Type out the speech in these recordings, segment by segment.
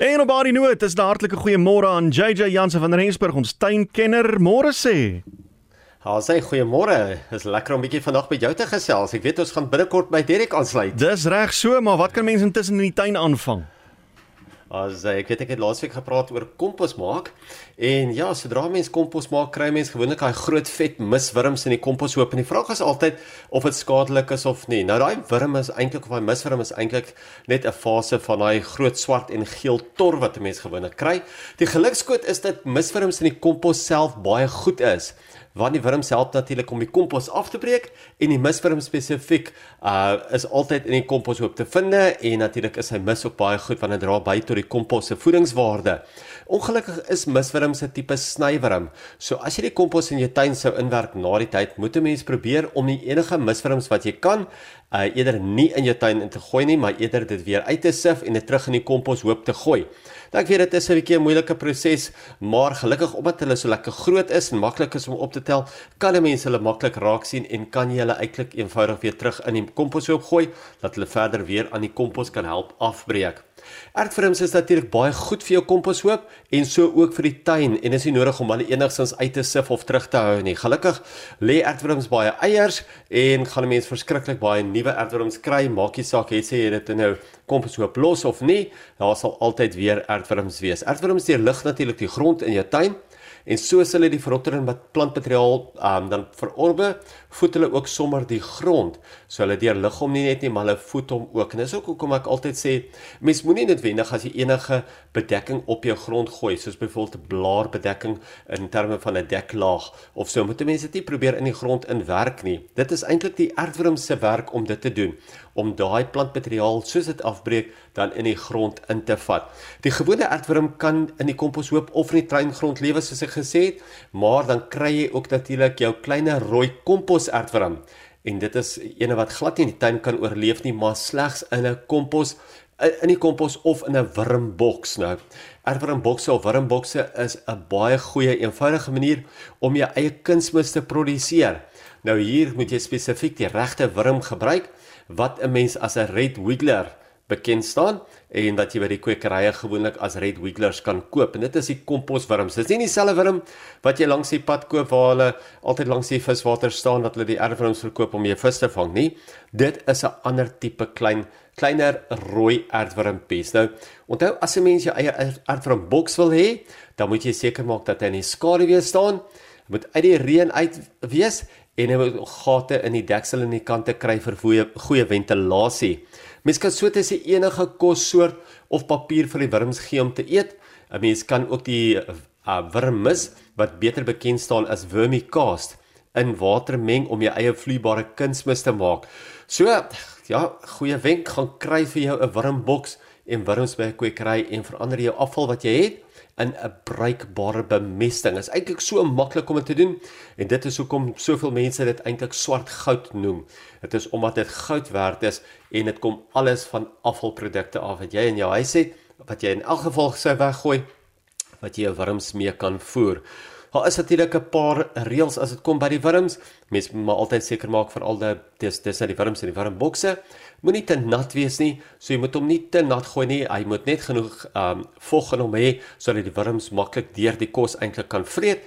En op daardie noot is 'n hartlike goeiemôre aan JJ Jansen van Rensburg, ons tuinkenner. Môre sê. Ha, sê goeiemôre. Is lekker om bietjie vandag by jou te gesels. Ek weet ons gaan binnekort by Derek aansluit. Dis reg so, maar wat kan mense intussen in die tuin aanvang? As ek weet ek het laasweek gepraat oor kompos maak en ja, sodra mens kompos maak, kry mens gewoonlik daai groot vet miswurms in die komposhoop en die vraag is altyd of dit skadelik is of nie. Nou daai wurm is eintlik of daai miswurm is eintlik net 'n fase van daai groot swart en geel tor wat 'n mens gewoonlik kry. Die gelukskoot is dat miswurms in die kompos self baie goed is want die wurms help natuurlik om die kompos af te breek en die miswurm spesifiek uh is altyd in die komposhoop te vind en natuurlik is hy mis ook baie goed want dit dra by tot die kompos se voedingswaarde. Ongelukkig is miswurms 'n tipe snywurm. So as jy die kompos in jou tuin sou inwerk na die tyd, moet 'n mens probeer om die enige miswurms wat jy kan uh eerder nie in jou tuin in te gooi nie, maar eerder dit weer uit te sif en dit terug in die komposhoop te gooi. Dan ek weet dit is 'n bietjie 'n moeilike proses, maar gelukkig omdat hulle so lekker groot is en maklik is om op te tel, kan 'n mens hulle maklik raak sien en kan jy hulle eintlik eenvoudig weer terug in die komposhoop gooi dat hulle verder weer aan die kompos kan help afbreek. Ertvrums is natuurlik baie goed vir jou komposhoop en so ook vir die tuin en is nie nodig om hulle enigstens uit te sif of terug te hou nie. Gelukkig lê ertvrums baie eiers en gaan mense verskriklik baie nuwe ertvrums kry. Maak nie saak het jy dit nou komposhoop los of nie, daar sal altyd weer ertvrums wees. Ertvrums deur lig natuurlik die grond in jou tuin en soos hulle die verrotterende plantmateriaal um, dan verorbe, voed hulle ook sommer die grond. So hulle deur lig hom nie net nie, maar hulle voed hom ook. En dis ook hoekom ek altyd sê, mens moenie noodwendig as jy enige bedekking op jou grond gooi, soos byvoorbeeld 'n blaarbedekking in terme van 'n deklaag of so, moet mense dit nie probeer in die grond inwerk nie. Dit is eintlik die aardwurm se werk om dit te doen om daai plantmateriaal soos dit afbreek dan in die grond in te vat. Die gewone aardwurm kan in die komposhoop of in die tuingrond lewe soos ek gesê het, maar dan kry jy ook natuurlik jou klein rooi kompos aardwurm en dit is ene wat glad nie in die tuin kan oorleef nie, maar slegs in 'n kompos in die kompos of in 'n wurmboks nou. Aardwurmbokse of wurmbokse is 'n baie goeie eenvoudige manier om jou eie kunsmis te produseer. Nou hier moet jy spesifiek die regte wurm gebruik wat 'n mens as 'n red wiggler bekend staan en wat jy by die kwekerye gewoonlik as red wigglers kan koop. En dit is die komposwurms. Dit is nie dieselfde wurm wat jy langs die pad koop waar hulle altyd langs die viswater staan dat hulle die erwurms verkoop om jou vis te vang nie. Dit is 'n ander tipe klein kleiner rooi aardwurmpies. Nou, onthou as 'n mens jou eie aardwurmboks wil hê, dan moet jy seker maak dat hy in die skaduwee staan. Moet uit die reën uit wees en moet gate in die deksel en die kante kry vir goeie goeie ventilasie. Mens kan so tussen enige kossoort of papier vir die wurms gee om te eet. 'n Mens kan ook die uh, wurmmis wat beter bekend staan as vermicast in water meng om jou eie vloeibare kunsmis te maak. So ja, goeie wenk, gaan kry vir jou 'n wurmboks en wurms by 'n kwekery en verander jou afval wat jy het in 'n bruikbare bemesting. Dit is eintlik so maklik om dit te doen en dit is hoekom soveel mense dit eintlik swart goud noem. Dit is omdat dit goud werd is en dit kom alles van afvalprodukte af wat jy in jou huis het wat jy in elk geval sou weggooi wat jy 'n wurms mee kan voer. Daar is natuurlik 'n paar reëls as dit kom by die wurms. Mens moet maar altyd seker maak vir al die dis dis die wurms in die wurmbokse moenie te nat wees nie. So jy moet hom nie te nat gooi nie. Hy moet net genoeg ehm um, vog in hom hê sodat die wurms maklik deur die kos eintlik kan vreet.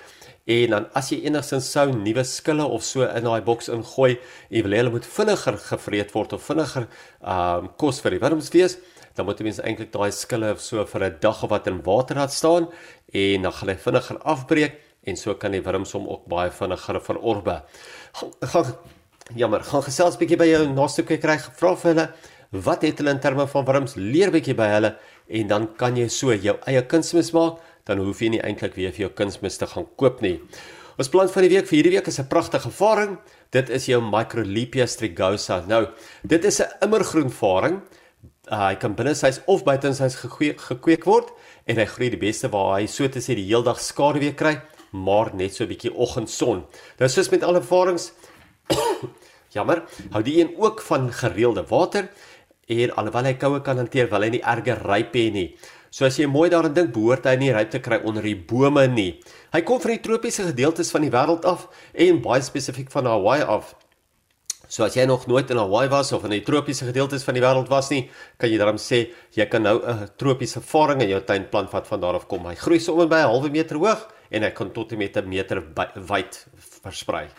En dan as jy enigsins sou nuwe skille of so in daai boks ingooi, jy wil hê hulle moet vinniger gevreet word of vinniger ehm um, kos vir die wurms wees, dan moet jy mens eintlik daai skille so vir 'n dag of wat in water laat staan en dan gaan hy vinniger afbreek en so kan die wurms hom ook baie vinniger verorbe. Gaan Jammer, gaan gesels bietjie by jou naaste kry vra vir hulle wat het hulle in terme van wurms leer bietjie by hulle en dan kan jy so jou eie kunsmis maak, dan hoef jy nie eintlik weer vir jou kunsmis te gaan koop nie. Ons plan van die week vir hierdie week is 'n pragtige varing. Dit is jou Microlepia strigosa. Nou, dit is 'n immergroen varing. Uh, hy kan binne sy of buite sy gekweek word en hy groei die beste waar hy so te sê die heeldag skaduwee kry, maar net so 'n bietjie oggendson. Nou soos met alle varings Jammer, hou die een ook van gereelde water en alhoewel hy koue kan hanteer, wil hy nie erge ryp hê nie. So as jy mooi daaraan dink, behoort hy nie ryp te kry onder die bome nie. Hy kom van die tropiese gedeeltes van die wêreld af en baie spesifiek van Hawaii af. So as jy nog nooit in Hawaii was of in die tropiese gedeeltes van die wêreld was nie, kan jy daarom sê jy kan nou 'n tropiese faring in jou tuin plant wat van daar af kom. Hy groei sommer by 'n halwe meter hoog en hy kan tot en met 'n meter wyd versprei.